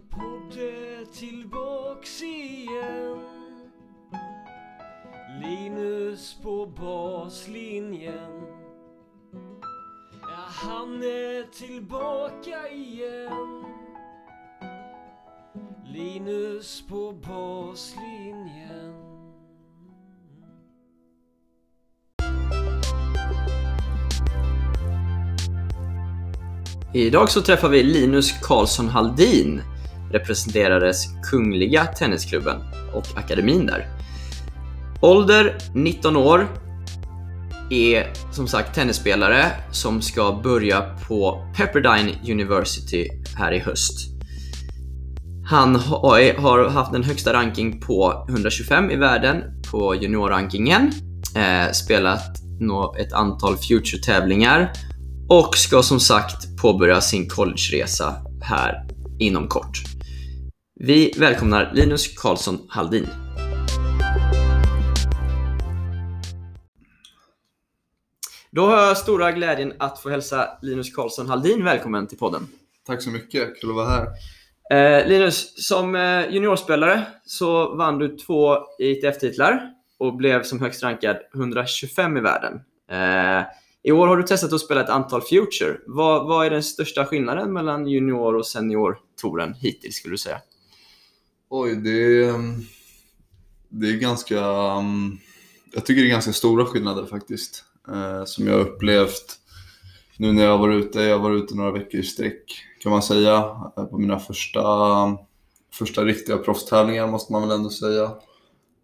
Min podd är tillbaks igen. Linus på baslinjen. Ja, han är tillbaka igen. Linus på baslinjen. Idag så träffar vi Linus Karlsson Haldin, representerades Kungliga Tennisklubben och akademin där. Ålder 19 år, är som sagt tennisspelare som ska börja på Pepperdine University här i höst. Han har haft den högsta ranking på 125 i världen på juniorrankingen, eh, spelat ett antal future-tävlingar och ska som sagt påbörja sin collegeresa här inom kort. Vi välkomnar Linus Karlsson Haldin. Då har jag stora glädjen att få hälsa Linus Karlsson Haldin välkommen till podden. Tack så mycket, kul att vara här. Eh, Linus, som eh, juniorspelare så vann du två ITF-titlar och blev som högst rankad 125 i världen. Eh, I år har du testat att spela ett antal Future. Vad, vad är den största skillnaden mellan junior och senior-touren hittills skulle du säga? Oj, det är, ehm, det är ganska... Ehm, jag tycker det är ganska stora skillnader faktiskt. Eh, som jag har upplevt nu när jag har varit ute. Jag har varit ute några veckor i sträck kan man säga. Eh, på mina första, första riktiga proffstävlingar måste man väl ändå säga.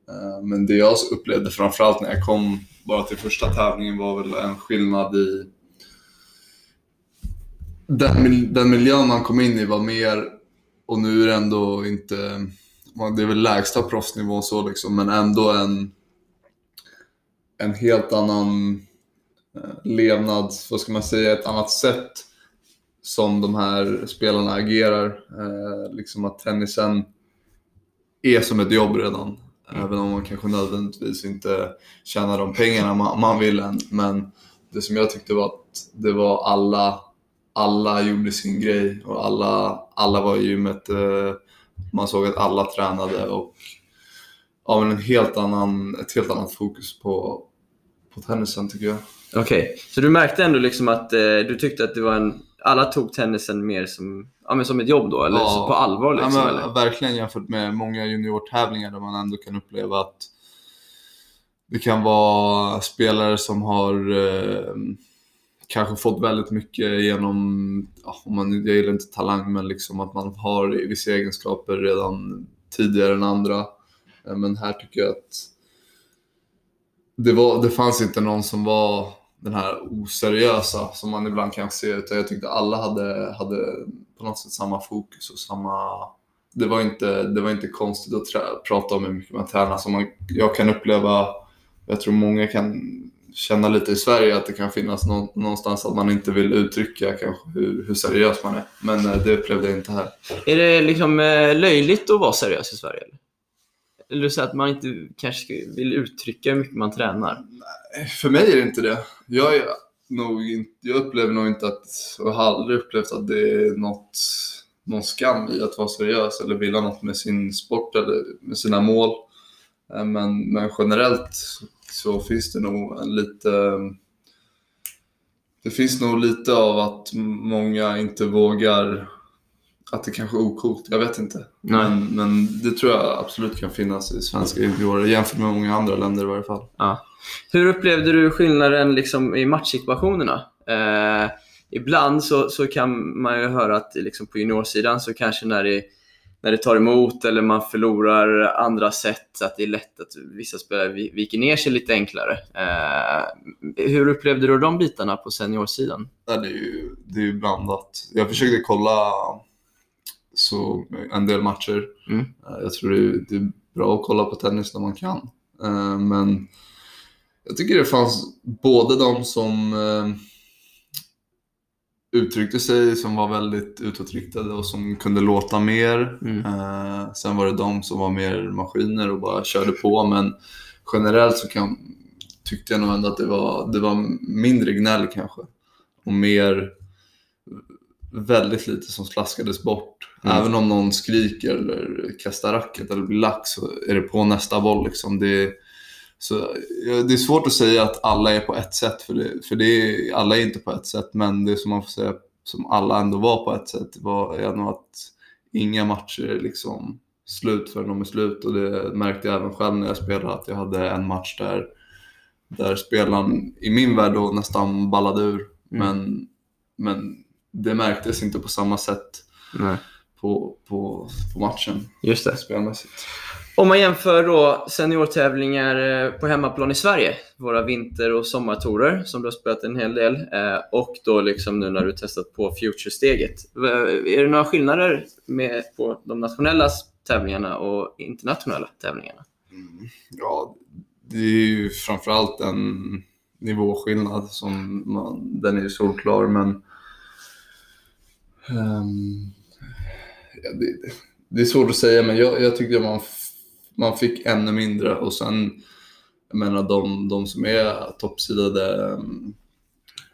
Eh, Men det jag upplevde framförallt när jag kom bara till första tävlingen var väl en skillnad i den, den miljön man kom in i var mer, och nu är det ändå inte, det är väl lägsta proffsnivå så liksom, men ändå en, en helt annan eh, levnads, vad ska man säga, ett annat sätt som de här spelarna agerar. Eh, liksom att tennisen är som ett jobb redan. Även om man kanske nödvändigtvis inte tjänar de pengarna man, man vill än. Men det som jag tyckte var att det var alla, alla gjorde sin grej och alla, alla var i gymmet. Eh, man såg att alla tränade och ja, men en helt annan, ett helt annat fokus på, på tennisen tycker jag. Okej, så du märkte ändå liksom att eh, du tyckte att det var en... Alla tog tennisen mer som, ja, men som ett jobb då, eller Ja. på allvar liksom? ja, men, eller? Verkligen jämfört med många juniortävlingar där man ändå kan uppleva att det kan vara spelare som har eh, kanske fått väldigt mycket genom, ja, man, jag gillar inte talang, men liksom att man har vissa egenskaper redan tidigare än andra. Eh, men här tycker jag att det, var, det fanns inte någon som var den här oseriösa som man ibland kan se, utan jag tyckte alla hade, hade på något sätt samma fokus och samma... Det var inte, det var inte konstigt att trä, prata om hur mycket man tränar. Som man, jag kan uppleva, jag tror många kan känna lite i Sverige att det kan finnas nå, någonstans att man inte vill uttrycka kanske hur, hur seriös man är. Men eh, det upplevde jag inte här. Är det liksom eh, löjligt att vara seriös i Sverige? Eller, eller så att man inte kanske vill uttrycka hur mycket man tränar? För mig är det inte det. Jag, är nog inte, jag upplever nog inte att, och har aldrig upplevt att det är något, någon skam i att vara seriös eller vilja något med sin sport eller med sina mål. Eh, Men, men generellt så, finns det nog en lite det finns nog lite av att många inte vågar att det kanske är ocoolt, jag vet inte. Nej. Men, men det tror jag absolut kan finnas i svenska juniorer jämfört med många andra länder i varje fall. Ja. Hur upplevde du skillnaden liksom i matchsituationerna? Eh, ibland så, så kan man ju höra att liksom på juniorsidan så kanske när det, när det tar emot eller man förlorar andra sätt, att det är lätt att vissa spelare vi- viker ner sig lite enklare. Eh, hur upplevde du de bitarna på seniorsidan? Ja, det, är ju, det är ju blandat. Jag försökte kolla så en del matcher. Mm. Eh, Jag tror det är, det är bra att kolla på tennis när man kan. Eh, Men jag tycker det fanns både de som eh, uttryckte sig som var väldigt utåtriktade och som kunde låta mer. Mm. Eh, Sen var det de som var mer maskiner och bara körde på. Men generellt så kan, tyckte jag nog ändå att det var, det var mindre gnäll kanske. Och mer väldigt lite som slaskades bort. Mm. Även om någon skriker eller kastar racket eller blir lack så är det på nästa boll. Liksom. Det, så, det är svårt att säga att alla är på ett sätt, för, det, för det är, alla är inte på ett sätt. Men det som man får säga, som alla ändå var på ett sätt, var är nog att inga matcher är liksom slut förrän de är slut. Och det märkte jag även själv när jag spelade, att jag hade en match där, där spelaren i min värld då nästan ballade ur. Mm. Men, men det märktes inte på samma sätt Nej. på, på, på matchen Just det. spelmässigt. Om man jämför då seniortävlingar eh, på hemmaplan i Sverige, våra vinter och sommartorer som du har spelat en hel del, eh, och då liksom nu när du testat på Future-steget. Är det några skillnader med på de nationella tävlingarna och internationella tävlingarna? Mm. Ja, det är ju framförallt en nivåskillnad som man, den är ju solklar men um, ja, det, det är svårt att säga men jag, jag tyckte man, man fick ännu mindre och sen jag menar de, de som är toppsidade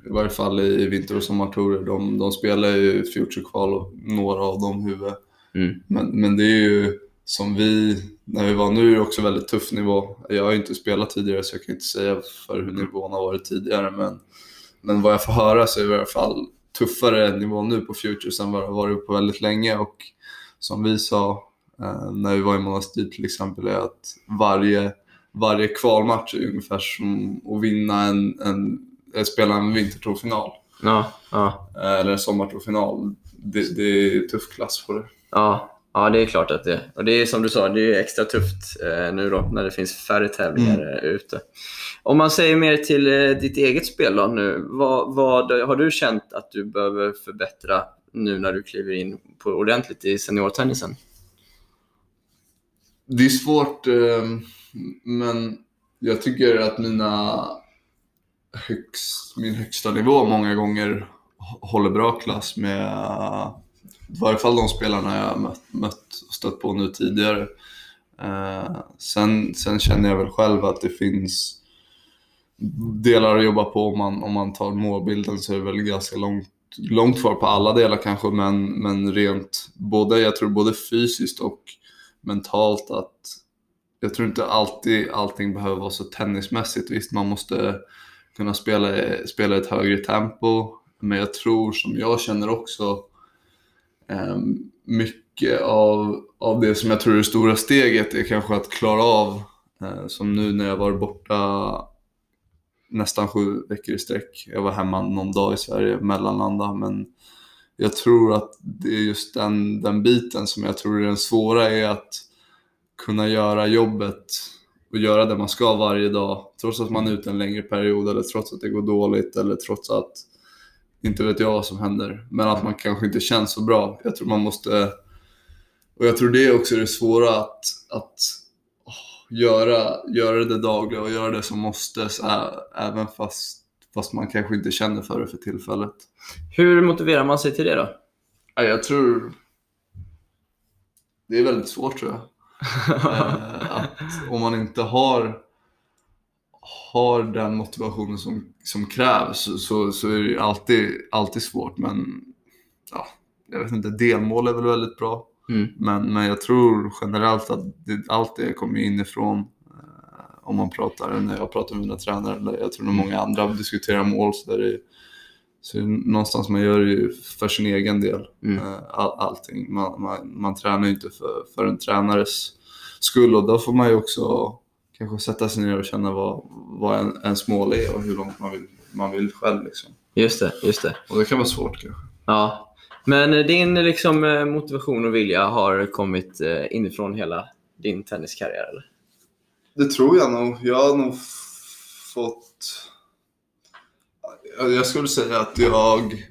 i varje fall i vinter och sommartorer, de, de spelar ju Future-kval och några av dem huvud. Mm. Men, men det är ju som vi, när vi var nu, är det också väldigt tuff nivå. Jag har ju inte spelat tidigare så jag kan inte säga för hur nivån har varit tidigare. Men, men vad jag får höra så är det i alla fall tuffare nivå nu på Futures än vad det har varit på väldigt länge. Och som vi sa när vi var i Monastir till exempel, är att varje, varje kvalmatch är ungefär som att vinna en, en, eh, spela en vintertourfinal. Ja, ja, Eh, eller en sommartourfinal. Det, det är tuff klass på det. ja. Ja, det är klart att det. Och det är som du sa, det är extra tufft eh, nu då när det finns färre tävlingar eh, ute. Om man säger mer till eh, ditt eget spel då nu. Vad, vad har du känt att du behöver förbättra nu när du kliver in på ordentligt i seniortennisen? Det är svårt, ehm, men jag tycker att mina högst, min högsta nivå många gånger håller bra klass med i varje fall de spelarna jag mött, mött och stött på nu tidigare. Eh, sen, sen känner jag väl själv att det finns delar att jobba på. Om man, om man tar målbilden så är det väl ganska långt, långt kvar på alla delar kanske, men, men rent, både, jag tror både fysiskt och mentalt att jag tror inte alltid allting behöver vara så tennismässigt. Visst, man måste kunna spela, spela ett högre tempo, men jag tror som jag känner också eh, mycket av, av det som jag tror är det stora steget är kanske att klara av, eh, som nu när jag var borta nästan sju veckor i sträck. Jag var hemma någon dag i Sverige, mellanlanda, men jag tror att det är just den, den biten som jag tror är den svåra är att kunna göra jobbet och göra det man ska varje dag trots att man är ute en längre period eller trots att det går dåligt eller trots att inte vet jag vad som händer men att man kanske inte känns så bra. Jag tror man måste och jag tror det är också det svåra att, att oh, göra, göra det dagliga och göra det som måste så även fast, fast man kanske inte känner för det för tillfället. Hur motiverar man sig till det då? Ja, jag tror det är väldigt svårt tror jag. Eh, att om man inte har, har den motivationen som, som krävs så, så, är det alltid, alltid svårt. Men ja, jag vet inte, delmål är väl väldigt bra. Mm. Men, men jag tror generellt att det, allt det kommer inifrån. Om man pratar, när jag pratar med mina tränare, eller jag tror nog många andra diskuterar mål så där det, så är det någonstans man gör det ju för sin egen del. Mm. Eh, All, allting. Man, man, man tränar ju inte för, för en tränares skull och då får man ju också kanske sätta sig ner och känna vad, vad en, ens mål är och hur långt man vill, man vill själv. Liksom. Just det, just det. Och det kan vara svårt kanske. Ja. Men eh, din liksom, eh, motivation och vilja har kommit inifrån hela din tenniskarriär eller? Det tror jag nog. Jag har nog fått... Jag skulle säga att jag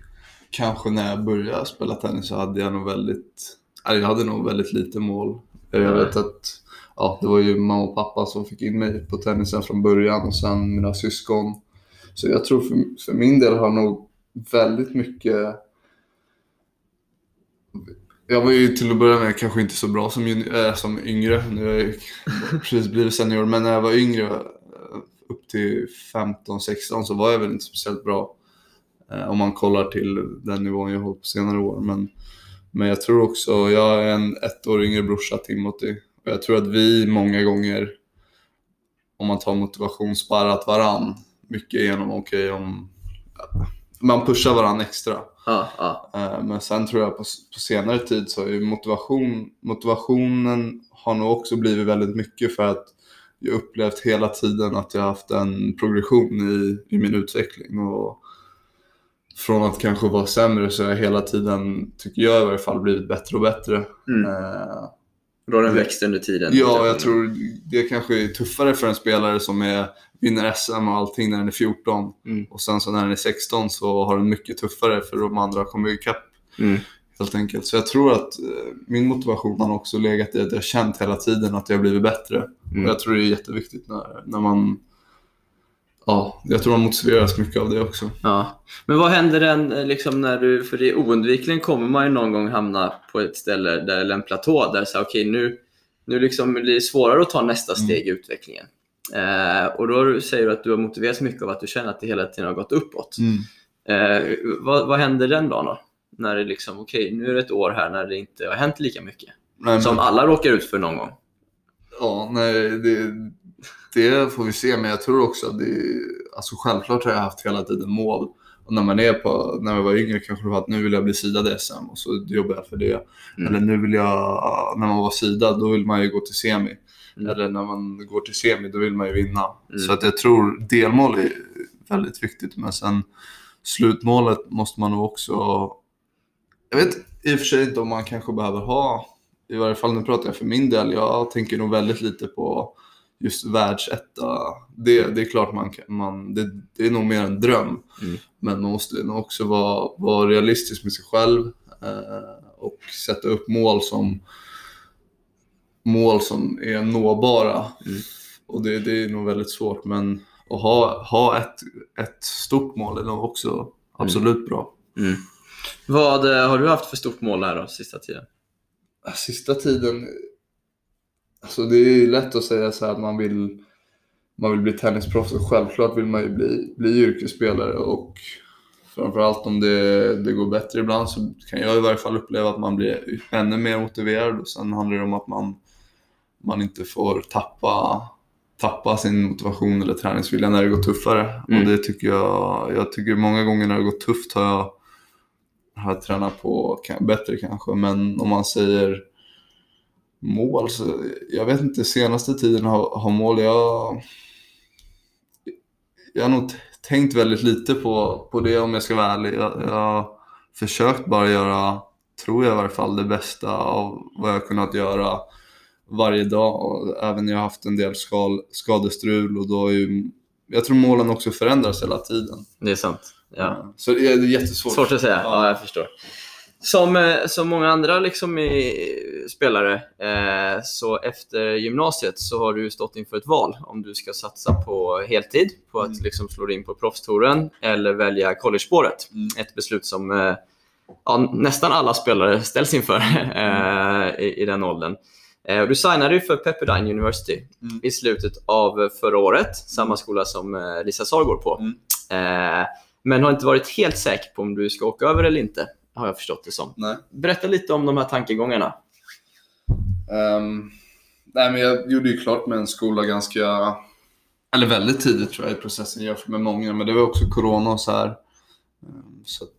kanske när jag började spela tennis så hade jag nog väldigt... Jag hade nog väldigt lite mål. Jag vet att ja, det var ju mamma och pappa som fick in mig på tennisen från början och sen mina syskon. Så jag tror för, för min del har nog väldigt mycket jag var ju till att börja med kanske inte så bra som, äh, som yngre. Nu har jag precis blivit senior. Men när jag var yngre, eh, upp till 15-16, så var jag väl inte speciellt bra. Eh, om man kollar till den nivån jag har hållit på senare år. Men, men jag tror också, jag är en ett år yngre brorsa, Timothy. Och jag tror att vi många gånger, om man tar motivation, sparrat varann. Mycket genom, okej om man pushar varann extra. Ja, ja. Eh, Men sen tror jag på, på senare tid så är motivation, motivationen har nog också blivit väldigt mycket för att jag upplevt hela tiden att jag haft en progression i, i min utveckling. Och från att kanske vara sämre så har jag hela tiden, tycker jag i varje fall, blivit bättre och bättre. Mm. Eh, Då har den växt under tiden. Ja, jag tror det kanske är tuffare för en spelare som är, vinner SM och allting när den är 14. Mm. Och sen så när den är 16 så har den mycket tuffare för de andra kommer ikapp Mm. helt enkelt. Så jag tror att eh, min motivation har också legat i att jag har känt hela tiden att jag har blivit bättre. Mm. Och jag tror det är jätteviktigt när, när man... Ja, jag tror man motiveras mycket av det också. Ja. Men vad händer den, eh, liksom, när du, för det oundvikligen kommer man ju någon gång hamna på ett ställe där, eller en platå där så okej nu, nu liksom blir det svårare att ta nästa Mm. steg i utvecklingen. Eh, och då säger du att du har motiverats mycket av att du känner att det hela tiden har gått uppåt. Eh, vad, vad händer den dagen då? När det liksom, okej nu är det ett år här när det inte har hänt lika mycket. Nej, men- Som alla råkar ut för någon gång. Ja, nej, det, det får vi se. Men jag tror också att det... Alltså självklart har jag haft hela tiden mål. Och när man är på... När jag var yngre kanske det var att nu vill jag bli sidad i SM och så jobbar jag för det. Mm. Eller nu vill jag... När man var sidad, då vill man ju gå till semi. Mm. Eller när man går till semi, då vill man ju vinna. Mm. Så att jag tror delmål är väldigt viktigt. Men sen slutmålet måste man nog också... Jag vet i och för sig inte om man kanske behöver ha i varje fall nu pratar jag för min del, jag tänker nog väldigt lite på just världsetta. Det, det är klart man kan, man, det, det är nog mer en dröm. Mm. Men man måste nog också vara, vara realistisk med sig själv eh, och sätta upp mål som mål som är nåbara. Mm. Och det, det är nog väldigt svårt men att ha, ha ett, ett stort mål är nog också absolut bra. Mm. Vad eh, har du haft för stort mål här då, sista tiden? Sista tiden, alltså det är ju lätt att säga så här att man vill, man vill bli tennisproffs och självklart vill man ju bli, bli yrkesspelare och framförallt om det, det går bättre ibland så kan jag i varje fall uppleva att man blir ännu mer motiverad och sen handlar det om att man, man inte får tappa, tappa sin motivation eller träningsvilja när det går tuffare. Mm. Och det tycker jag, jag tycker många gånger när det går tufft har jag har jag tränat på bättre kanske, men om man säger mål så jag vet inte, senaste tiden har, har mål, jag, jag har nog tänkt väldigt lite på, på det om jag ska vara ärlig. Jag, jag har försökt bara göra, tror jag i varje fall, det bästa av vad jag kunnat göra varje dag och även när jag har haft en del skal, skadestrul och då har ju, jag tror målen också förändras hela tiden. Det är sant. Ja. Så det är är jättesvårt. Svårt att säga. Ja. jag förstår. Som, eh, som många andra liksom i, spelare, eh, så efter gymnasiet så har du stått inför ett val om du ska satsa på heltid, på att Mm. liksom slå dig in på proffstouren eller välja college-spåret. Mm. Ett beslut som eh, ja, nästan alla spelare ställs inför eh, i, i den åldern. Eh, du signade ju för Pepperdine University Mm. i slutet av förra året, samma skola som eh, Lisa Saar går på. Mm. Men har inte varit helt säker på om du ska åka över eller inte, har jag förstått det som. Nej. Berätta lite om de här tankegångarna. Ehm, nej, men jag gjorde ju klart med en skola ganska, eller väldigt tidigt tror jag i processen jämfört med många, men det var också corona och så här. Ehm, så att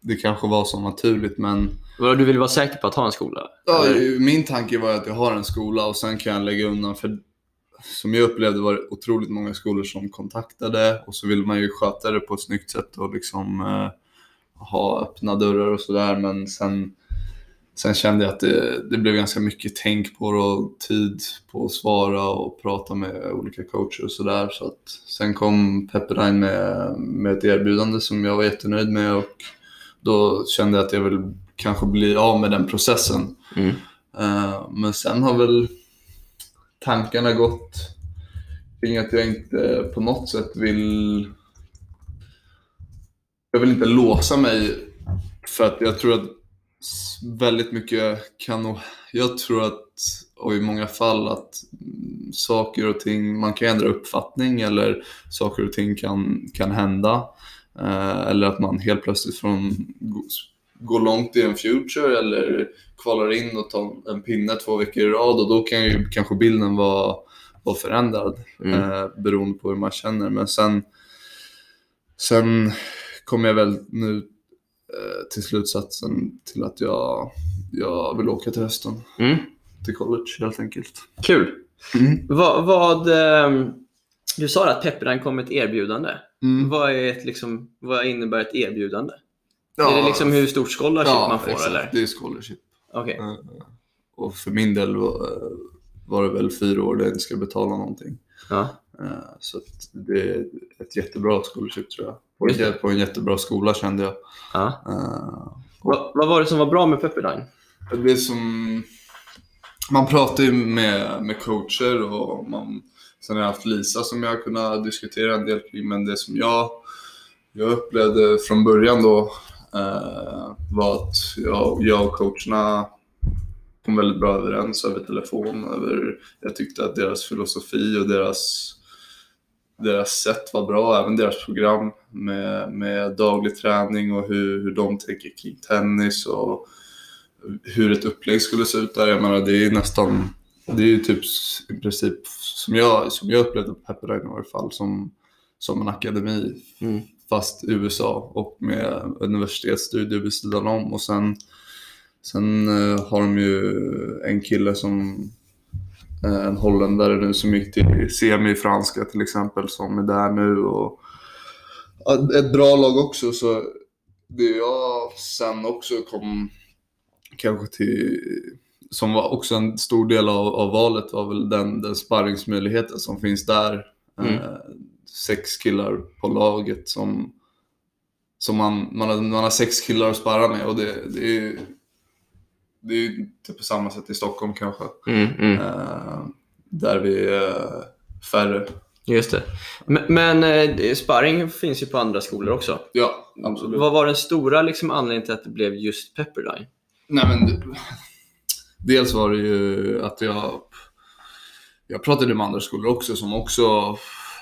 det kanske var så naturligt, men Du vill vara säker på att ha en skola? ja, Eller? min tanke var att jag har en skola och sen kan jag lägga undan för som jag upplevde var det otroligt många skolor som kontaktade och så vill man ju sköta det på ett snyggt sätt och liksom eh, ha öppna dörrar och sådär men sen Sen kände jag att det, det blev ganska mycket tänk på det och tid på att svara och prata med olika coacher och sådär. Så att sen kom Pepperdine med, med ett erbjudande som jag var jättenöjd med och då kände jag att jag vill kanske bli av med den processen. Mm. Eh, men sen har väl tankarna gått kring att jag inte på något sätt vill... Jag vill inte låsa mig för att jag tror att väldigt mycket kan nog... Jag tror att, och i många fall, att saker och ting, man kan ändra uppfattning eller saker och ting kan, kan hända. Eh, eller att man helt plötsligt från gå- går långt i en future eller kvalar in och tar en pinne två veckor i rad och då kan ju kanske bilden vara, vara förändrad Mm. eh, beroende på hur man känner. Men sen, sen kom jag väl nu eh, till slutsatsen till att jag, jag vill åka till hösten, Mm. till college helt enkelt. Kul. Mm. Vad, vad, ehm, du sa att Pepperdine kom ett erbjudande. Mm. Vad, är ett, liksom, vad innebär ett erbjudande? Ja, Är det liksom hur stort scholarship ja, man får? exakt. Eller? Det är scholarship. Okej. Eh, Och för min del var, var det väl fyra år där jag inte ska betala någonting. Ja. Eh, Så det är ett jättebra scholarship tror jag. En- på en jättebra skola kände jag. Ja. Eh, Vad, vad var det som var bra med Pepperdine? Det som... Man pratar ju med, med coacher och man, sen har jag haft Lisa som jag har kunnat diskutera en del kring. Men det som jag, jag upplevde från början då eh, var att jag, jag och coacherna kom väldigt bra överens över telefon. Över, jag tyckte att deras filosofi och deras, deras sätt var bra, även deras program med, med daglig träning och hur, hur de tänker kring tennis och hur ett upplägg skulle se ut där. Jag menar, det är nästan, det är ju typ i princip som jag, som jag upplevde Pepperdine i varje fall, som, som en akademi. Mm. Fast i USA och med universitetsstudier vid sidan om. Och sen, sen eh, har de ju en kille som eh, en holländare nu som gick till semi i franska till exempel som är där nu. Och, ett bra lag också så det jag sen också kom kanske till som var också en stor del av, av valet var väl den, den sparringsmöjligheten som finns där. Mm. Eh, sex killar på laget som, som man, man, har, man har sex killar att sparra med och det, det är det är ju typ på samma sätt i Stockholm kanske. Mm, mm. Eh, där vi är färre. Just det. Men, men eh, sparring finns ju på andra skolor också. Ja, absolut. Vad var den stora liksom, anledningen till att det blev just Pepperdine? Nej, men dels var det ju att jag, jag pratade med andra skolor också som också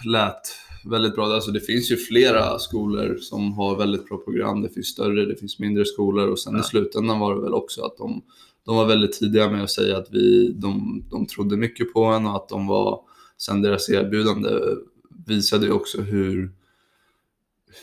lät väldigt bra. Alltså det finns ju flera skolor som har väldigt bra program. Det finns större, det finns mindre skolor och sen Ja. i slutändan var det väl också att de, de var väldigt tidiga med att säga att vi, de, de trodde mycket på en och att de var, sen deras erbjudande visade ju också hur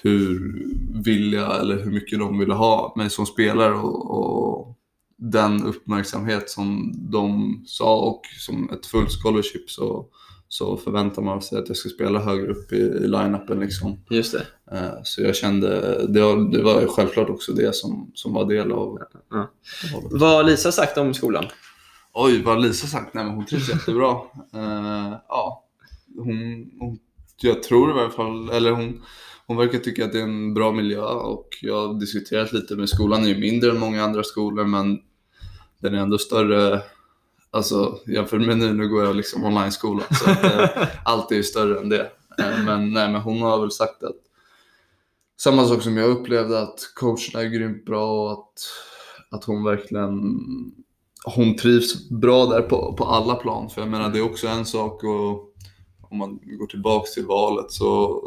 hur villiga eller hur mycket de ville ha mig som spelare och, och den uppmärksamhet som de sa och som ett fullt scholarship så, så förväntar man sig att jag ska spela högre upp i, i line-upen. Liksom. Just det. Eh, Så jag kände, det var, det var självklart också det som, som var del av Ja. Vad har Lisa sagt om skolan? Oj, vad har Lisa sagt? Nej, men hon trivs jättebra. Eh, ja, hon, hon, jag tror i varje fall, eller hon, hon verkar tycka att det är en bra miljö och jag har diskuterat lite med skolan. Den är ju mindre än många andra skolor, men den är ändå större. Alltså jämfört med nu, nu går jag liksom online-skola, så att, eh, allt är ju större än det. Eh, men, nej, men hon har väl sagt att samma sak som jag upplevde att coacherna är grymt bra och att, att hon verkligen hon trivs bra där på, på alla plan. För jag menar, det är också en sak och om man går tillbaks till valet så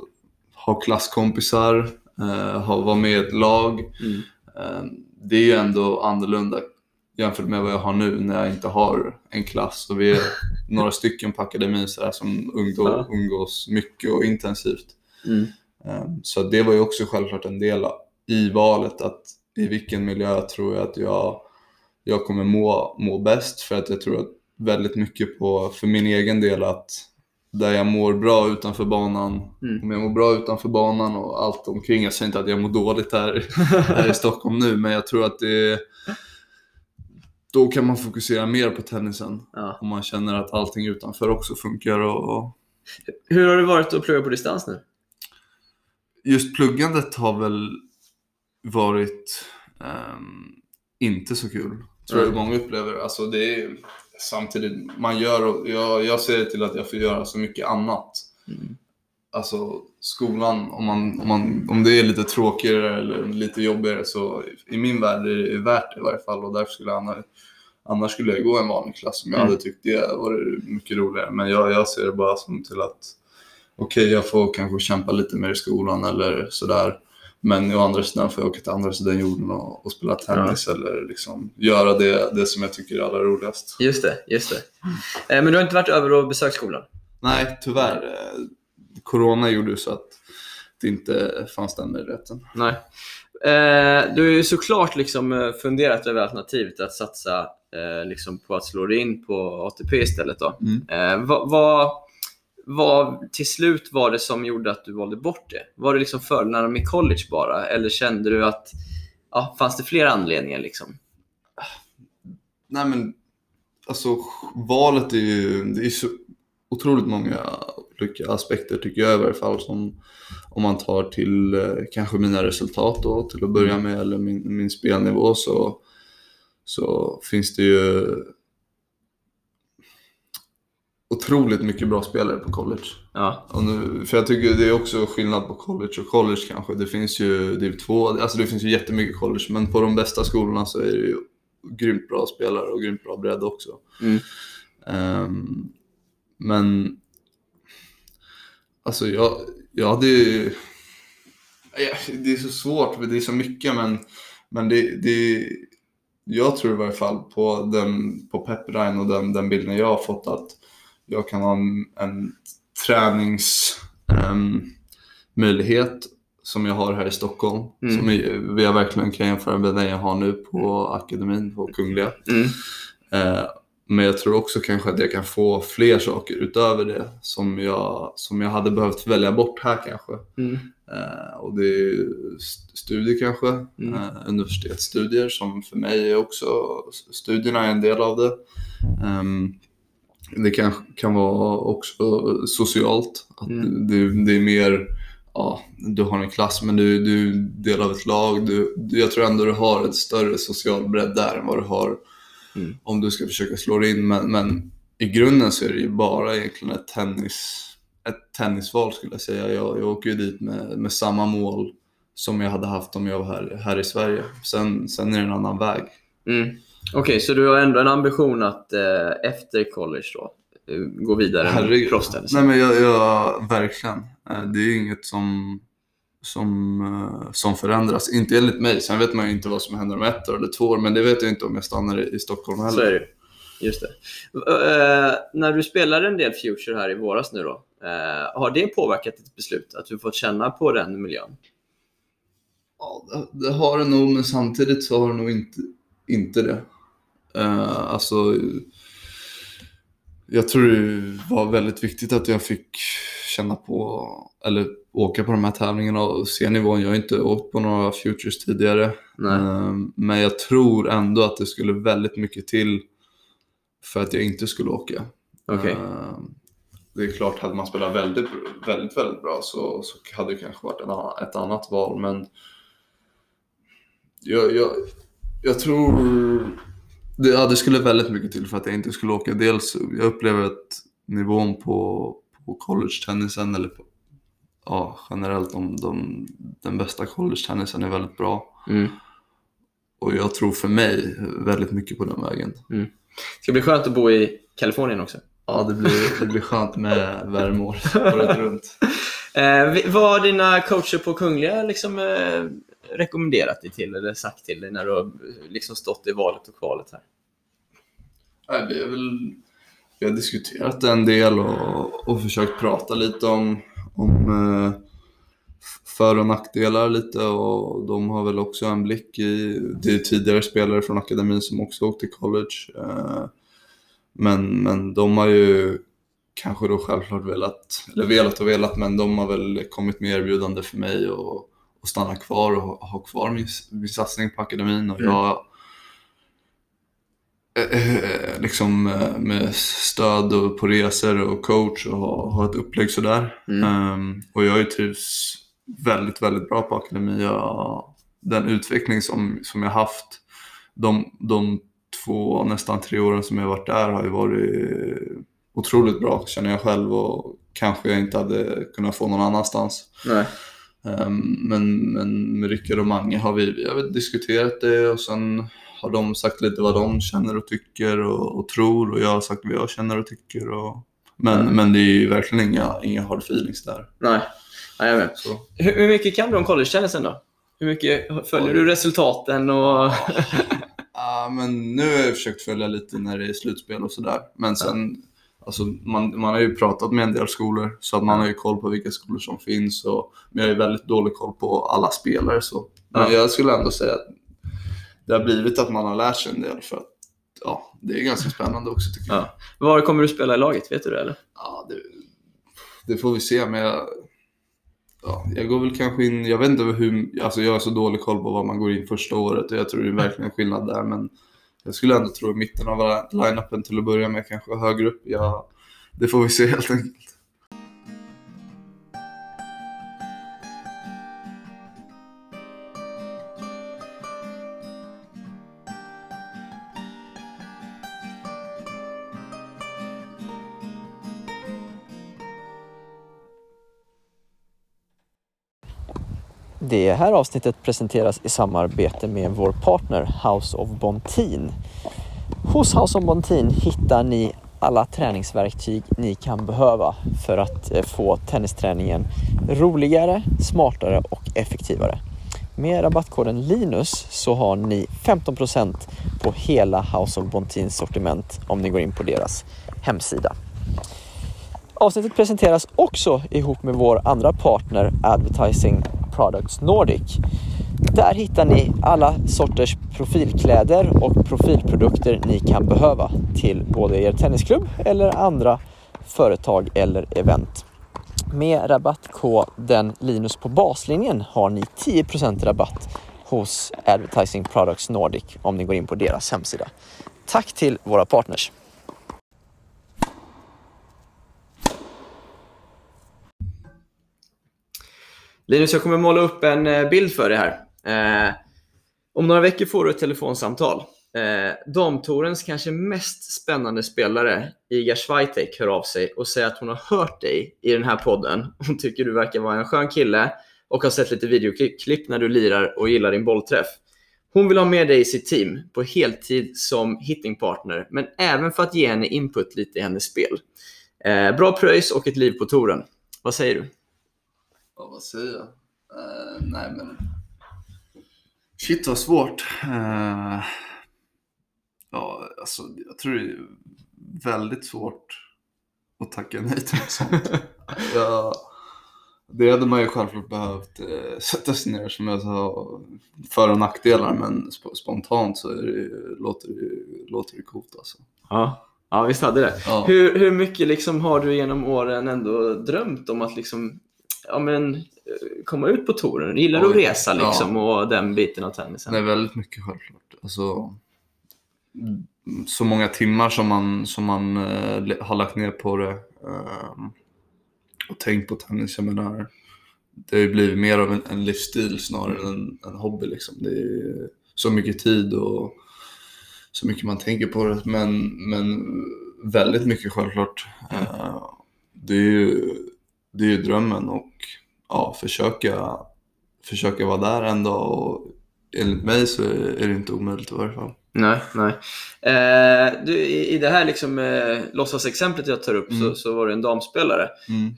ha klasskompisar, eh, ha, vara med i ett lag. Mm. Eh, det är ju ändå annorlunda jämfört med vad jag har nu när jag inte har en klass och vi är några stycken på akademin så som Ja. umgås mycket och intensivt. Mm. Eh, Så det var ju också självklart en del i valet att i vilken miljö tror jag att jag, jag kommer må, må bäst för att jag tror att väldigt mycket på, för min egen del att där jag mår bra utanför banan, Mm. om jag mår bra utanför banan och allt omkring, jag säger inte att jag mår dåligt här, här i Stockholm nu men jag tror att det då kan man fokusera mer på tennisen Ja. om man känner att allting utanför också funkar och, och Hur har det varit att plugga på distans nu? just pluggandet har väl varit ehm, inte så kul. Tror jag många upplever. Alltså det är samtidigt, man gör, och jag, jag ser till att jag får göra så mycket annat. Mm. Alltså skolan, om, man, om, man, om det är lite tråkigare eller lite jobbigare så i min värld är det värt det i varje fall och därför skulle jag annars, skulle jag gå en vanlig klass om jag Mm. hade tyckt det var mycket roligare. Men jag, jag ser det bara som till att okej, jag får kanske kämpa lite mer i skolan eller sådär. Men å andra sidan får jag åka till andra sidan jorden och, och spela tennis eller liksom göra det, det som jag tycker är allra roligast. Just det, just det. Eh, men du har inte varit över och besökt skolan? Nej, tyvärr. Corona gjorde så att det inte fanns den möjligheten. Nej. Eh, du har ju såklart liksom eh, funderat över alternativet att satsa eh, liksom på att slå dig in på ATP istället. Då. Mm. Eh, vad, vad, vad till slut var det som gjorde att du valde bort det? Var det liksom fördelarna med college bara? Eller kände du att ja, fanns det fler anledningar? Liksom? Nej men, alltså valet är ju, det är så otroligt många olika aspekter tycker jag i varje fall som om man tar till eh, kanske mina resultat då till att börja med eller min, min spelnivå så, så finns det ju otroligt mycket bra spelare på college. Ja, Och nu, för jag tycker det är också skillnad på college och college kanske. Det finns ju div 2, alltså det finns ju jättemycket college men på de bästa skolorna så är det ju grymt bra spelare och grymt bra bredd också. Mm. Ehm, men alltså jag, jag hade ju... Det är så svårt, för det är så mycket men, men det, det, jag tror i varje fall på, den, på Pepperine och den, den bilden jag har fått att jag kan ha en, en träningsmöjlighet som jag har här i Stockholm. Mm. Som jag, verkligen kan jämföra med den jag har nu på akademin på Kungliga. mm. Eh, men jag tror också kanske att jag kan få fler saker utöver det som jag, som jag hade behövt välja bort här kanske. Mm. Eh, och det är studier kanske, Mm. eh, universitetsstudier som för mig är också, studierna är en del av det. Ehm, det kan, kan vara också socialt, att Mm. det, det är mer, ja, du har en klass men du, du är del av ett lag. Du, jag tror ändå du har ett större social bredd där än vad du har Mm. om du ska försöka slå dig in. Men, men i grunden så är det ju bara egentligen ett tennis ett tennisval skulle jag säga. Jag, jag åker ju dit med, med samma mål som jag hade haft om jag var här, här i Sverige. Sen, sen är det en annan väg. Mm. Okej, så du har ändå en ambition att eh, efter college då, eh, gå vidare med Herregud. proffstennis? Nej men jag, jag, verkligen. Eh, Det är inget som, som, eh, som förändras. Inte enligt mig. Sen vet man ju inte vad som händer om ett år eller två år. Men det vet jag inte om jag stannar i, Stockholm heller. Så är det ju. Just det. Eh, när du spelade en del Future här i våras nu då, eh, har det påverkat ditt beslut? Att du fått känna på den miljön? Ja, det, det har det nog, men samtidigt så har det nog inte, inte det. Uh, alltså, jag tror det var väldigt viktigt att jag fick känna på, eller åka på de här tävlingarna och se nivån. Jag har inte åkt på några futures tidigare. Nej. Eh, men jag tror ändå att det skulle väldigt mycket till för att jag inte skulle åka. Okej. Eh, det är klart, hade man spelat väldigt, väldigt, väldigt bra så, så hade det kanske varit en ett annat val. Men jag, jag, jag tror det, ja, det skulle väldigt mycket till för att jag inte skulle åka. Dels, jag upplever att nivån på, på college-tennisen, eller på, ja, generellt de, de, den bästa college-tennisen är väldigt bra. Mm. Och jag tror för mig väldigt mycket på den vägen. Det ska bli skönt att bo i Kalifornien också. Ja, det blir, det blir skönt med värme året runt. Eh, vad har dina coacher på Kungliga liksom, eh, rekommenderat dig till eller sagt till dig när du har liksom stått i valet och kvalet här? Nej, vi, är väl, vi har diskuterat en del och, och försökt prata lite om, om eh, för och nackdelar lite och de har väl också en blick i, det är tidigare spelare från akademin som också åkt till college. Eh, men, men de har ju kanske då självklart velat, eller velat och velat, men de har väl kommit med erbjudande för mig och, och stanna kvar och ha, ha kvar min, min satsning på akademin och Mm. jag eh, liksom eh, med stöd och på resor och coach och ha, ha ett upplägg sådär. Mm. Ehm, och jag har ju trivs väldigt, väldigt bra på akademi. Jag, den utveckling som, som jag haft de, de två, nästan tre åren som jag varit där har ju varit otroligt bra känner jag själv och kanske jag inte hade kunnat få någon annanstans. Nej. Ehm, Men, men med Rickard och Mange har vi, vi har diskuterat det och sen har de sagt lite vad de känner och tycker och, och tror och jag har sagt vad jag känner och tycker. Och, men, Mm. men det är ju verkligen inga, inga hard feelings där. Nej. Nej, jag. Så. Hur, hur mycket kan du om college-tennisen då? Hur mycket följer du resultaten? Och... Ja, men nu har jag försökt följa lite när det är slutspel och sådär. Men sen, alltså, man, man har ju pratat med en del skolor så att man har ju koll på vilka skolor som finns. Och, men jag har ju väldigt dålig koll på alla spelare. Så. Men Ja. jag skulle ändå säga att det har blivit att man har lärt sig en del för att ja, det är ganska spännande också tycker jag. Ja. Var kommer du spela i laget? Vet du det eller? Ja, det, det får vi se, men jag, ja, jag går väl kanske in, jag vet inte hur, alltså jag har så dålig koll på vad man går in första året och jag tror det är verkligen skillnad där, men jag skulle ändå tro i mitten av line-upen till att börja med, kanske högre upp. Ja, det får vi se helt enkelt. Det här avsnittet presenteras i samarbete med vår partner House of Bontin. Hos House of Bontin hittar ni alla träningsverktyg ni kan behöva för att eh, få tennisträningen roligare, smartare och effektivare. Med rabattkoden LINUS så har ni 15% på hela House of Bontins sortiment om ni går in på deras hemsida. Avsnittet presenteras också ihop med vår andra partner Advertising Products Nordic. Där hittar ni alla sorters profilkläder och profilprodukter ni kan behöva till både er tennisklubb eller andra företag eller event. Med rabattkoden Linus på baslinjen har ni 10% rabatt hos Advertising Products Nordic om ni går in på deras hemsida. Tack till våra partners. Linus, jag kommer måla upp en eh, bild för dig här. Eh, om några veckor får du ett telefonsamtal. Eh, Damtorens kanske mest spännande spelare, Iga Swiatek, hör av sig och säger att hon har hört dig i den här podden. Hon tycker du verkar vara en skön kille och har sett lite videoklipp när du lirar och gillar din bollträff. Hon vill ha med dig i sitt team på heltid som hittingpartner, men även för att ge henne input lite i hennes spel. Eh, bra pröjs och ett liv på touren. Vad säger du? Ja, vad säger jag? Eh, nej, men... Shit vad svårt. Eh, ja, alltså jag tror det är väldigt svårt att tacka nej till något sånt. ja, det hade man ju självklart behövt eh, sätta sig ner som jag sa, för och nackdelar, men sp- spontant så är det, låter, det, låter det coolt alltså. Ja, ja visst hade det. Ja. Hur, hur mycket liksom har du genom åren ändå drömt om att liksom, ja, men, eh, komma ut på touren? Gillar du att resa liksom, och den biten av tennisen? Nej, väldigt mycket självklart. Alltså, mm, så många timmar som man, som man le- har lagt ner på det ehm, och tänkt på tennis. Jag menar, det har ju blivit mer av en, en livsstil snarare än en hobby. Liksom. Det är så mycket tid och så mycket man tänker på det. Men, men väldigt mycket självklart. Eh, det, är ju, det är ju drömmen och ja, försöka, försöka vara där en dag. Och enligt mig så är det inte omöjligt i varje fall. Nej, nej. Eh, du, i, I det här liksom, eh, låtsasexemplet jag tar upp så, Mm. så var det en damspelare.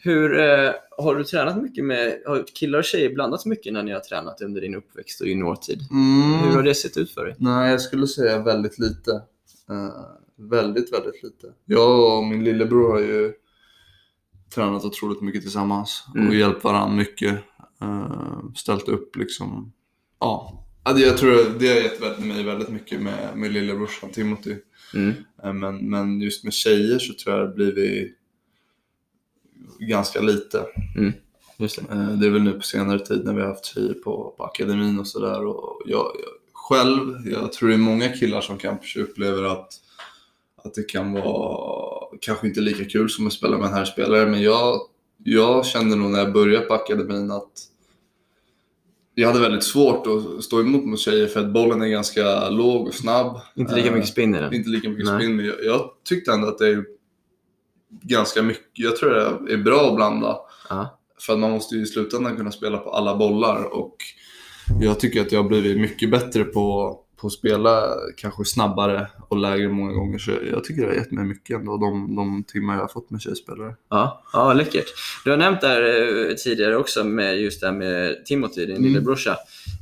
Hur, eh, har du tränat mycket med, har killar och tjejer blandats mycket när ni har tränat under din uppväxt och juniortid? Mm. Hur har det sett ut för dig? Nej, jag skulle säga väldigt lite. Eh, väldigt, väldigt lite. Jag och min lillebror har ju tränat otroligt mycket tillsammans Mm. och hjälpt varandra mycket. Eh, ställt upp liksom. Ja, jag tror det har gett mig väldigt mycket med, med lillebrorsan Timothy. Mm. Eh, men, men just med tjejer så tror jag det blir vi ganska lite. Just det. Eh, Det är väl nu på senare tid när vi har haft tjejer på, på akademin och sådär. Jag, jag, själv, jag tror det är många killar som kanske upplever att, att det kan vara kanske inte lika kul som att spela med en här spelare. Men jag, jag kände nog när jag började på akademin att jag hade väldigt svårt att stå emot mot tjejer för att bollen är ganska låg och snabb. Inte lika Eh, mycket spinn i den? inte lika mycket Nej. spinn. men Jag, jag tyckte ändå att det är ganska mycket. Jag tror det är bra att blanda. Ja. För att man måste ju i slutändan kunna spela på alla bollar. Och jag tycker att jag har blivit mycket bättre på, på att spela kanske snabbare och lägre många gånger. Så jag tycker det har gett mig mycket ändå, de, de timmar jag har fått med tjejspelare. Ja, ja, läckert. Du har nämnt det här eh, tidigare också med just det här med Timothy, din Mm. lillebrorsa.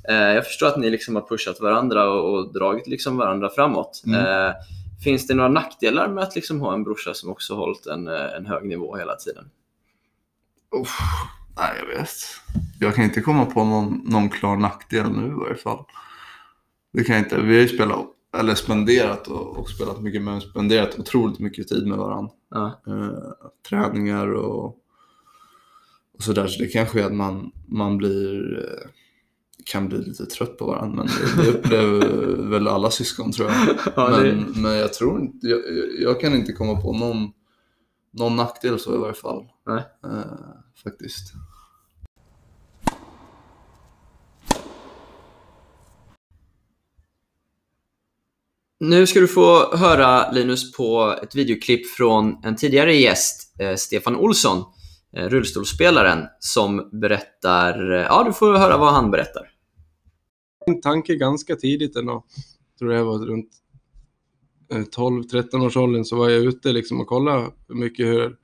Eh, jag förstår att ni liksom har pushat varandra och, och dragit liksom varandra framåt. Mm. Eh, finns det några nackdelar med att liksom ha en brorsa som också hållit en, en hög nivå hela tiden? Uff, nej, jag vet. Jag kan inte komma på någon, någon klar nackdel nu i varje fall. Det kan jag inte. Vi har ju spelat, eller spenderat och, och spelat mycket med spenderat otroligt mycket tid med varandra. Ja. Eh, träningar och, och sådär. Så det kanske är att man, man blir, eh, kan bli lite trött på varandra. Men det, det upplever väl alla syskon tror jag. Ja, det- men, men jag tror inte, jag, jag kan inte komma på någon, någon nackdel så i varje fall. Nej. Eh, faktiskt. Nu ska du få höra Linus på ett videoklipp från en tidigare gäst, eh, Stefan Olsson, eh, rullstolsspelaren, som berättar... eh, Ja, du får höra vad han berättar. min tanke ganska tidigt ändå. Tror jag var runt eh, 12-13 års åldern så var jag ute liksom och kollade mycket hur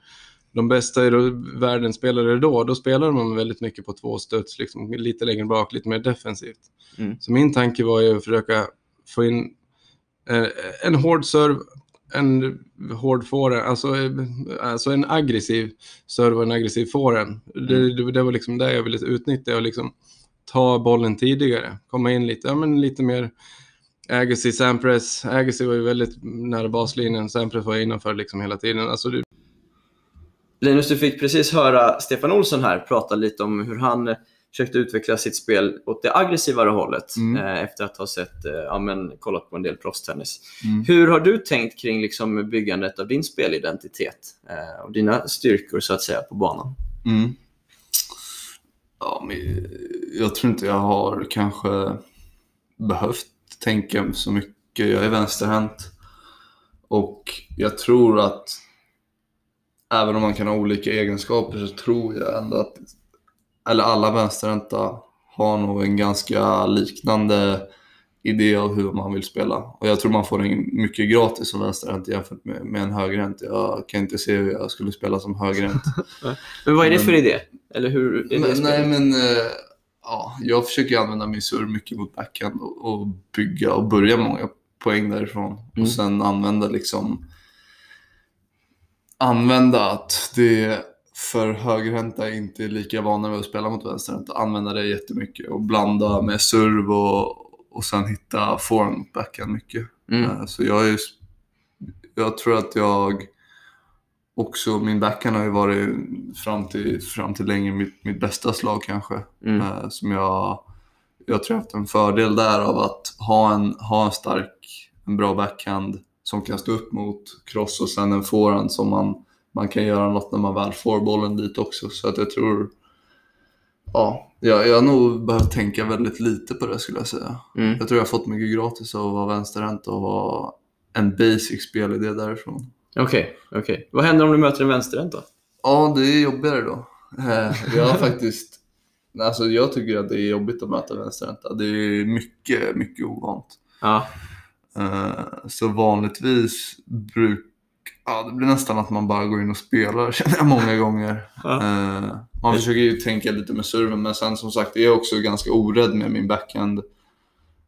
de bästa i världen spelade då. Då spelade man väldigt mycket på två studs, liksom, lite längre bak, lite mer defensivt. Mm. Så min tanke var ju att försöka få in en hård serve, en hård forehand, alltså, eh, alltså en aggressiv serve och en aggressiv forehand. Det, det, det var liksom det jag ville utnyttja och liksom ta bollen tidigare. Komma in lite, ja, men lite mer Agassi, Sampras. Agassi var ju väldigt nära baslinjen, Sampras var innanför liksom hela tiden. Alltså det, Linus, du fick precis höra Stefan Olsson här prata lite om hur han eh, försökte utveckla sitt spel åt det aggressivare hållet Mm. eh, efter att ha sett, eh, ja, men, kollat på en del proffstennis. Mm. Hur har du tänkt kring liksom, byggandet av din spelidentitet eh, och dina styrkor så att säga på banan? Mm. Ja, men jag tror inte jag har kanske behövt tänka så mycket. Jag är vänsterhänt. Och jag tror att även om man kan ha olika egenskaper så tror jag ändå att eller alla vänsterhänta har nog en ganska liknande idé av hur man vill spela. Och jag tror man får en mycket gratis som vänsterhänt jämfört med, med en högerhänt. Jag kan inte se hur jag skulle spela som högerhänt. Men vad är det Men- för idé? Eller hur Men, nej, men eh, ja, jag försöker använda min surr mycket mot backhand och, och bygga och börja många poäng därifrån. Mm. Och sen använda liksom använda att det för högerhänta inte är lika vana vid att spela mot vänsterhänta. Använda det jättemycket och blanda med serv och, och sen hitta form mot backhand mycket. Mm. Eh, Så jag, är, jag tror att jag också, min backhand har ju varit fram till, fram till länge mitt, mitt bästa slag kanske. Mm. Eh, Som jag, jag tror jag haft en fördel där av att ha en, ha en stark, en bra backhand som kan stå upp mot cross och sen en forehand som man, man kan göra något när man väl får bollen dit också. Så att jag tror, ja, jag, jag har nog behövt tänka väldigt lite på det skulle jag säga. Mm. Jag tror jag har fått mycket gratis av att vara vänsterhänt och ha en basic spelidé därifrån. Okej, okej. Vad händer om du möter en vänsterhänt då? Ja, det är jobbigare då. Eh, Jag har faktiskt, alltså jag tycker att det är jobbigt att möta vänsterhänta. Det är mycket, mycket ovant. Ja, Eh, Så vanligtvis bruk, ja det blir nästan att man bara går in och spelar känner jag många gånger. Ja. Eh, Man försöker ju tänka lite med serven men sen som sagt är jag också ganska orädd med min backhand.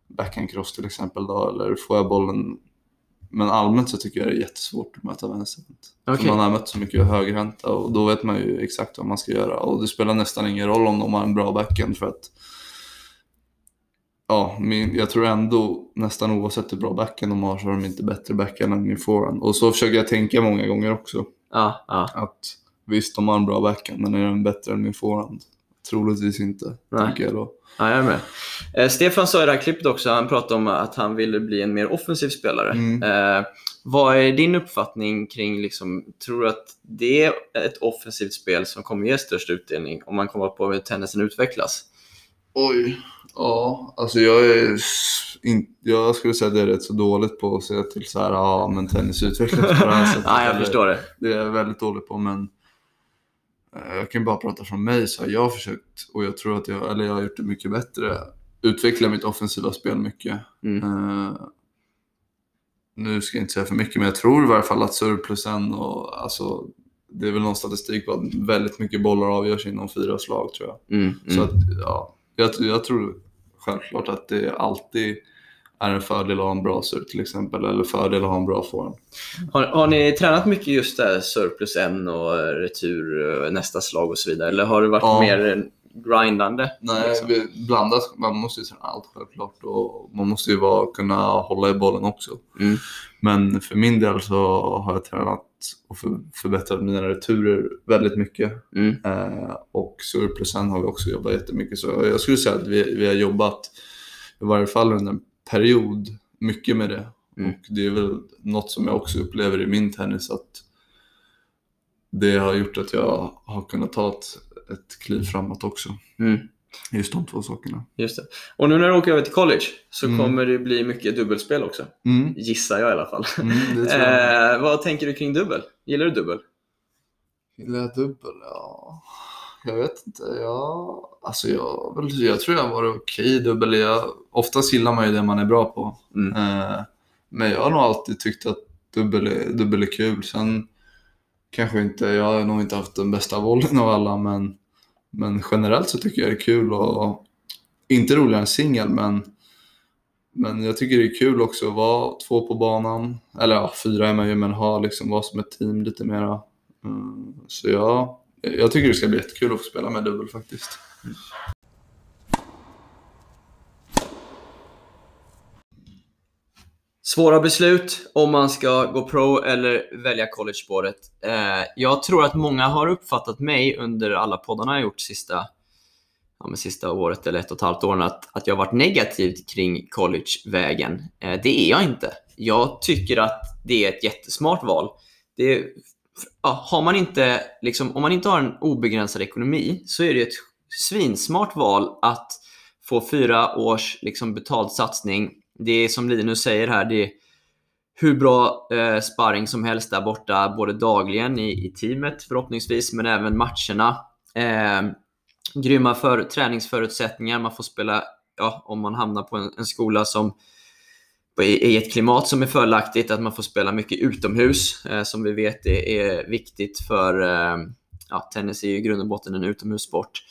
Backhand cross till exempel då, eller får jag bollen. Men allmänt så tycker jag det är jättesvårt att möta vänsterhänt. För Okej. Man har mött så mycket högerhänta och då vet man ju exakt vad man ska göra. Och det spelar nästan ingen roll om de har en bra backhand för att Ja, min, jag tror ändå nästan oavsett hur bra backhand de har så har de inte bättre backhand än min forehand. Och så försöker jag tänka många gånger också. ja, ja. Att visst, de har en bra backhand, men är den bättre än min forehand? Troligtvis inte, Nej. tänker jag då. Ja, jag är med. Eh, Stefan sa i det här klippet också, han pratade om att han ville bli en mer offensiv spelare. Mm. Eh, vad är din uppfattning kring, liksom, tror du att det är ett offensivt spel som kommer ge störst utdelning om man kommer på hur tennisen utvecklas? Oj. Ja, alltså jag är... In, jag skulle säga att det är rätt så dåligt på att säga till så här, ja men tennis utvecklas på det här sättet. Ja, jag förstår det. Det är jag väldigt dålig på, men eh, jag kan bara prata från mig så har jag försökt, och jag tror att jag, eller jag har gjort det mycket bättre, utveckla mitt offensiva spel mycket. Mm. Eh, nu ska jag inte säga för mycket, men jag tror i varje fall att serve plus en och alltså, det är väl någon statistik på att väldigt mycket bollar avgörs inom fyra slag tror jag. Mm, Så mm. att, ja, jag, jag tror självklart att det alltid är en fördel att ha en bra sur till exempel, eller fördel att ha en bra forehand. Har, har ni tränat mycket just där serve plus en och retur, eh, nästa slag och så vidare? Eller har det varit Ja. mer grindande? Nej, liksom? vi blandat. Man måste ju träna allt självklart och man måste ju vara, kunna hålla i bollen också. Mm. Men för min del så har jag tränat och för, förbättrat mina returer väldigt mycket. Mm. Eh, och surplusen har vi också jobbat jättemycket. Så jag skulle säga att vi, vi har jobbat, i varje fall under en period, mycket med det. Mm. Och det är väl något som jag också upplever i min tennis att det har gjort att jag har kunnat ta ett, ett kliv framåt också. Mm. Just de två sakerna. Just det. Och nu när du åker över till college så Mm. kommer det bli mycket dubbelspel också. Mm. Gissar jag i alla fall. Mm. Eh, vad tänker du kring dubbel? Gillar du dubbel? Gillar jag dubbel? Ja, jag vet inte. Jag, alltså jag, jag tror jag har varit okej i dubbel. Jag, oftast gillar man ju det man är bra på. Mm. Eh, men jag har nog alltid tyckt att dubbel är, dubbel är kul. Sen kanske inte, jag har nog inte haft den bästa bollen av alla, men, men generellt så tycker jag det är kul. Och, inte roligare än singel, men, men jag tycker det är kul också att vara två på banan. Eller ja, fyra är man ju, men ha liksom vara som ett team lite mera. Mm, så ja, jag tycker det ska bli jättekul att få spela med dubbel faktiskt. Svåra beslut om man ska gå pro eller välja college-spåret. Eh, jag tror att många har uppfattat mig under alla poddarna jag gjort sista, ja, men sista året eller ett och ett halvt år att, att jag har varit negativ kring collegevägen. Eh, det är jag inte. Jag tycker att det är ett jättesmart val. Det ja, har man inte, liksom, om man inte har en obegränsad ekonomi så är det ett svinsmart val att få fyra års liksom, betald satsning. Det är som Linus säger här, det är hur bra eh, sparring som helst där borta, både dagligen i, i teamet förhoppningsvis, men även matcherna. Eh, grymma för, träningsförutsättningar, man får spela, ja, om man hamnar på en, en skola som i, ett klimat som är fördelaktigt, att man får spela mycket utomhus, eh, som vi vet är, är viktigt för eh, ja, tennis är ju i grund och botten en utomhussport.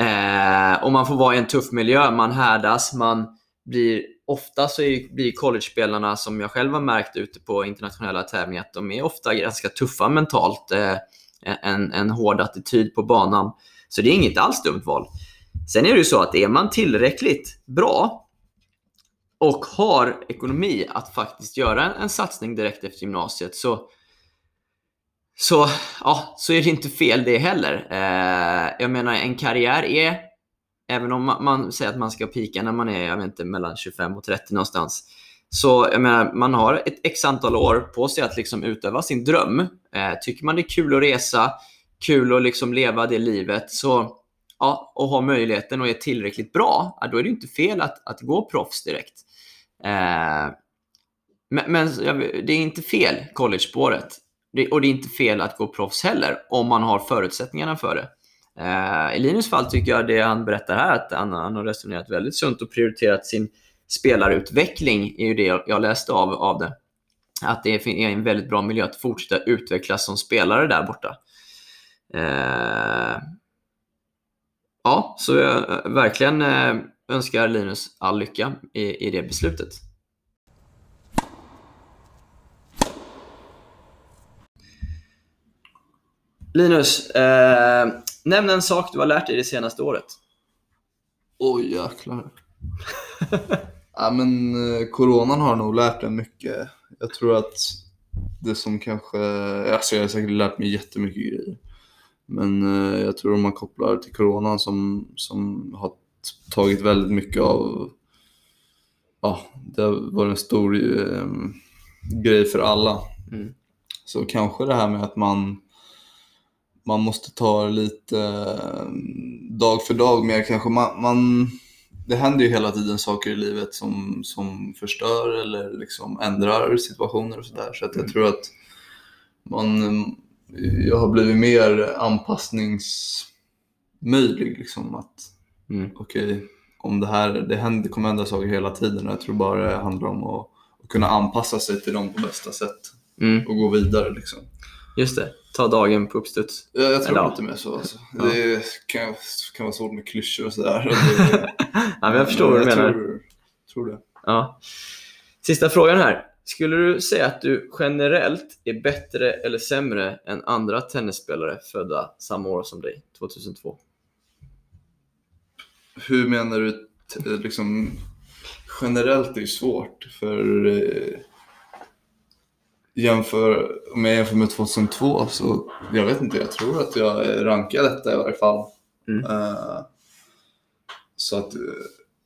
Eh, och man får vara i en tuff miljö, man härdas, man blir ofta så är, blir collegespelarna, som jag själv har märkt ute på internationella tävlingar, att de är ofta ganska tuffa mentalt. Eh, en, en hård attityd på banan. Så det är inget alls dumt val. Sen är det ju så att är man tillräckligt bra och har ekonomi att faktiskt göra en, en satsning direkt efter gymnasiet så, så, ja, så är det inte fel det heller. Eh, jag menar, en karriär är, även om man, man säger att man ska pika när man är jag vet inte, mellan 25 och 30 någonstans, så jag menar, man har ett x antal år på sig att liksom utöva sin dröm. Eh, tycker man det är kul att resa, kul att liksom leva det livet, så ja, och har möjligheten och är tillräckligt bra, ja, då är det inte fel att, att gå proffs direkt. Eh, men men det är inte fel, college-spåret. Det, och det är inte fel att gå proffs heller, om man har förutsättningarna för det. Eh, I Linus fall tycker jag det han berättar här, att han, han har resonerat väldigt sunt och prioriterat sin spelarutveckling, är ju det jag, läste av, av det. Att det är en väldigt bra miljö att fortsätta utvecklas som spelare där borta. Eh, ja, så jag eh, verkligen eh, önskar Linus all lycka i, i det beslutet. Linus, eh, nämn en sak du har lärt dig det senaste året. Oj jäklar. ja, men eh, coronan har nog lärt en mycket. Jag tror att det som kanske, alltså jag har säkert lärt mig jättemycket grejer. Men eh, jag tror om man kopplar till coronan som, som har tagit väldigt mycket av, ja, det var en stor eh, grej för alla. Mm. Så kanske det här med att man man måste ta lite eh, dag för dag mer kanske. Man, man, det händer ju hela tiden saker i livet som, som förstör eller liksom ändrar situationer och sådär. Så att jag tror att man, jag har blivit mer anpassningsmöjlig. Liksom, att Mm. okej, om det här, det, händer, det kommer hända saker hela tiden och jag tror bara det handlar om att, att kunna anpassa sig till dem på bästa sätt Mm. och gå vidare. Liksom. Just det, ta dagen på uppstuds. Jag, jag tror ja. inte mer så. Alltså. Ja. Det kan, kan vara svårt med klyschor och sådär. Ja, men jag förstår vad du menar. Tror, tror det. Ja. Sista frågan här. Skulle du säga att du generellt är bättre eller sämre än andra tennisspelare födda samma år som dig, 2002? Hur menar du? Liksom, generellt är det svårt. För eh, jämför, om jag jämför med 2002 så jag vet inte. Jag tror att jag är rankad detta i varje fall. Mm. Eh, så att eh,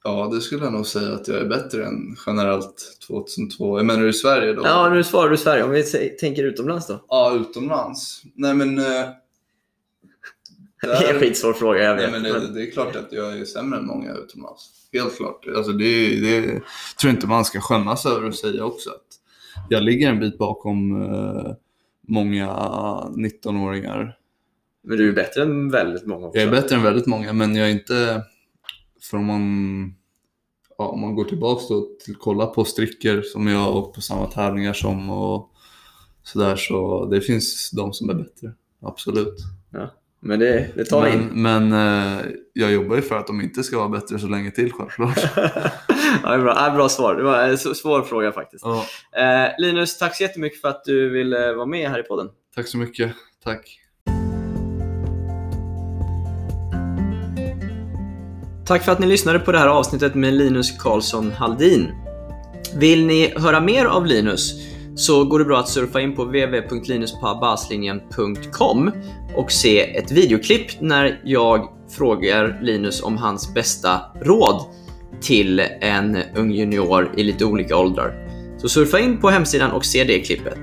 ja, det skulle jag nog säga att jag är bättre än generellt 2002. Jag menar i Sverige då? Ja, nu svarar du Sverige. Om vi tänker utomlands då? Ja, utomlands. Nej men... eh, Det är en skitsvår fråga, jag Nej, vet. men men- det, det är klart att jag är sämre än många utomlands. Helt klart. Alltså det, det tror jag inte man ska skämmas över att säga också. Att jag ligger en bit bakom eh, många 19-åringar. Men du är bättre än väldigt många också. Jag är bättre än väldigt många, men jag är inte... För om man, ja, om man går tillbaka då till kolla på stricker som jag och på samma tävlingar som och sådär så det finns de som är bättre. Absolut. Men det, det tar vi in. Men, men eh, jag jobbar ju för att de inte ska vara bättre så länge till självklart. ja, bra. Ja, bra svar. Det var en svår fråga faktiskt. Ja, Eh, Linus, tack så jättemycket för att du ville vara med här i podden. tack så mycket. Tack. Tack för att ni lyssnade på det här avsnittet med Linus Karlsson Haldin. Vill ni höra mer av Linus så går det bra att surfa in på www.linuspabaslinjen.com och se ett videoklipp när jag frågar Linus om hans bästa råd till en ung junior i lite olika åldrar. Så surfa in på hemsidan och se det klippet.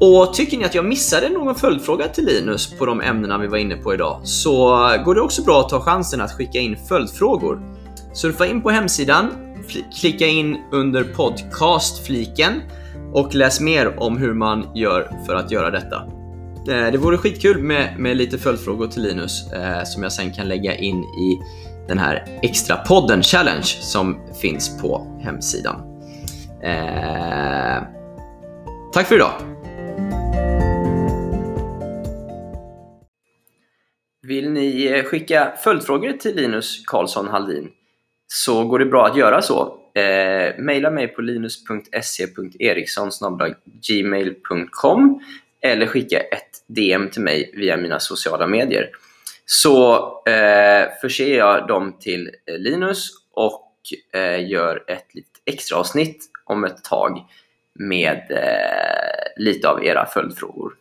Och tycker ni att jag missade någon följdfråga till Linus på de ämnena vi var inne på idag så går det också bra att ta chansen att skicka in följdfrågor. Surfa in på hemsidan, klicka in under podcast-fliken och läs mer om hur man gör för att göra detta. Eh, det vore skitkul med, med lite följdfrågor till Linus eh, som jag sen kan lägga in i den här extra podden challenge som finns på hemsidan. Eh, tack för idag! Vill ni eh, skicka följdfrågor till Linus Karlsson Haldin så går det bra att göra så. Eh, maila mig på linus.se.eriksson.gmail.com eller skicka ett DM till mig via mina sociala medier. Så eh, förser jag dem till eh, Linus och eh, gör ett litet extra avsnitt om ett tag med eh, lite av era följdfrågor.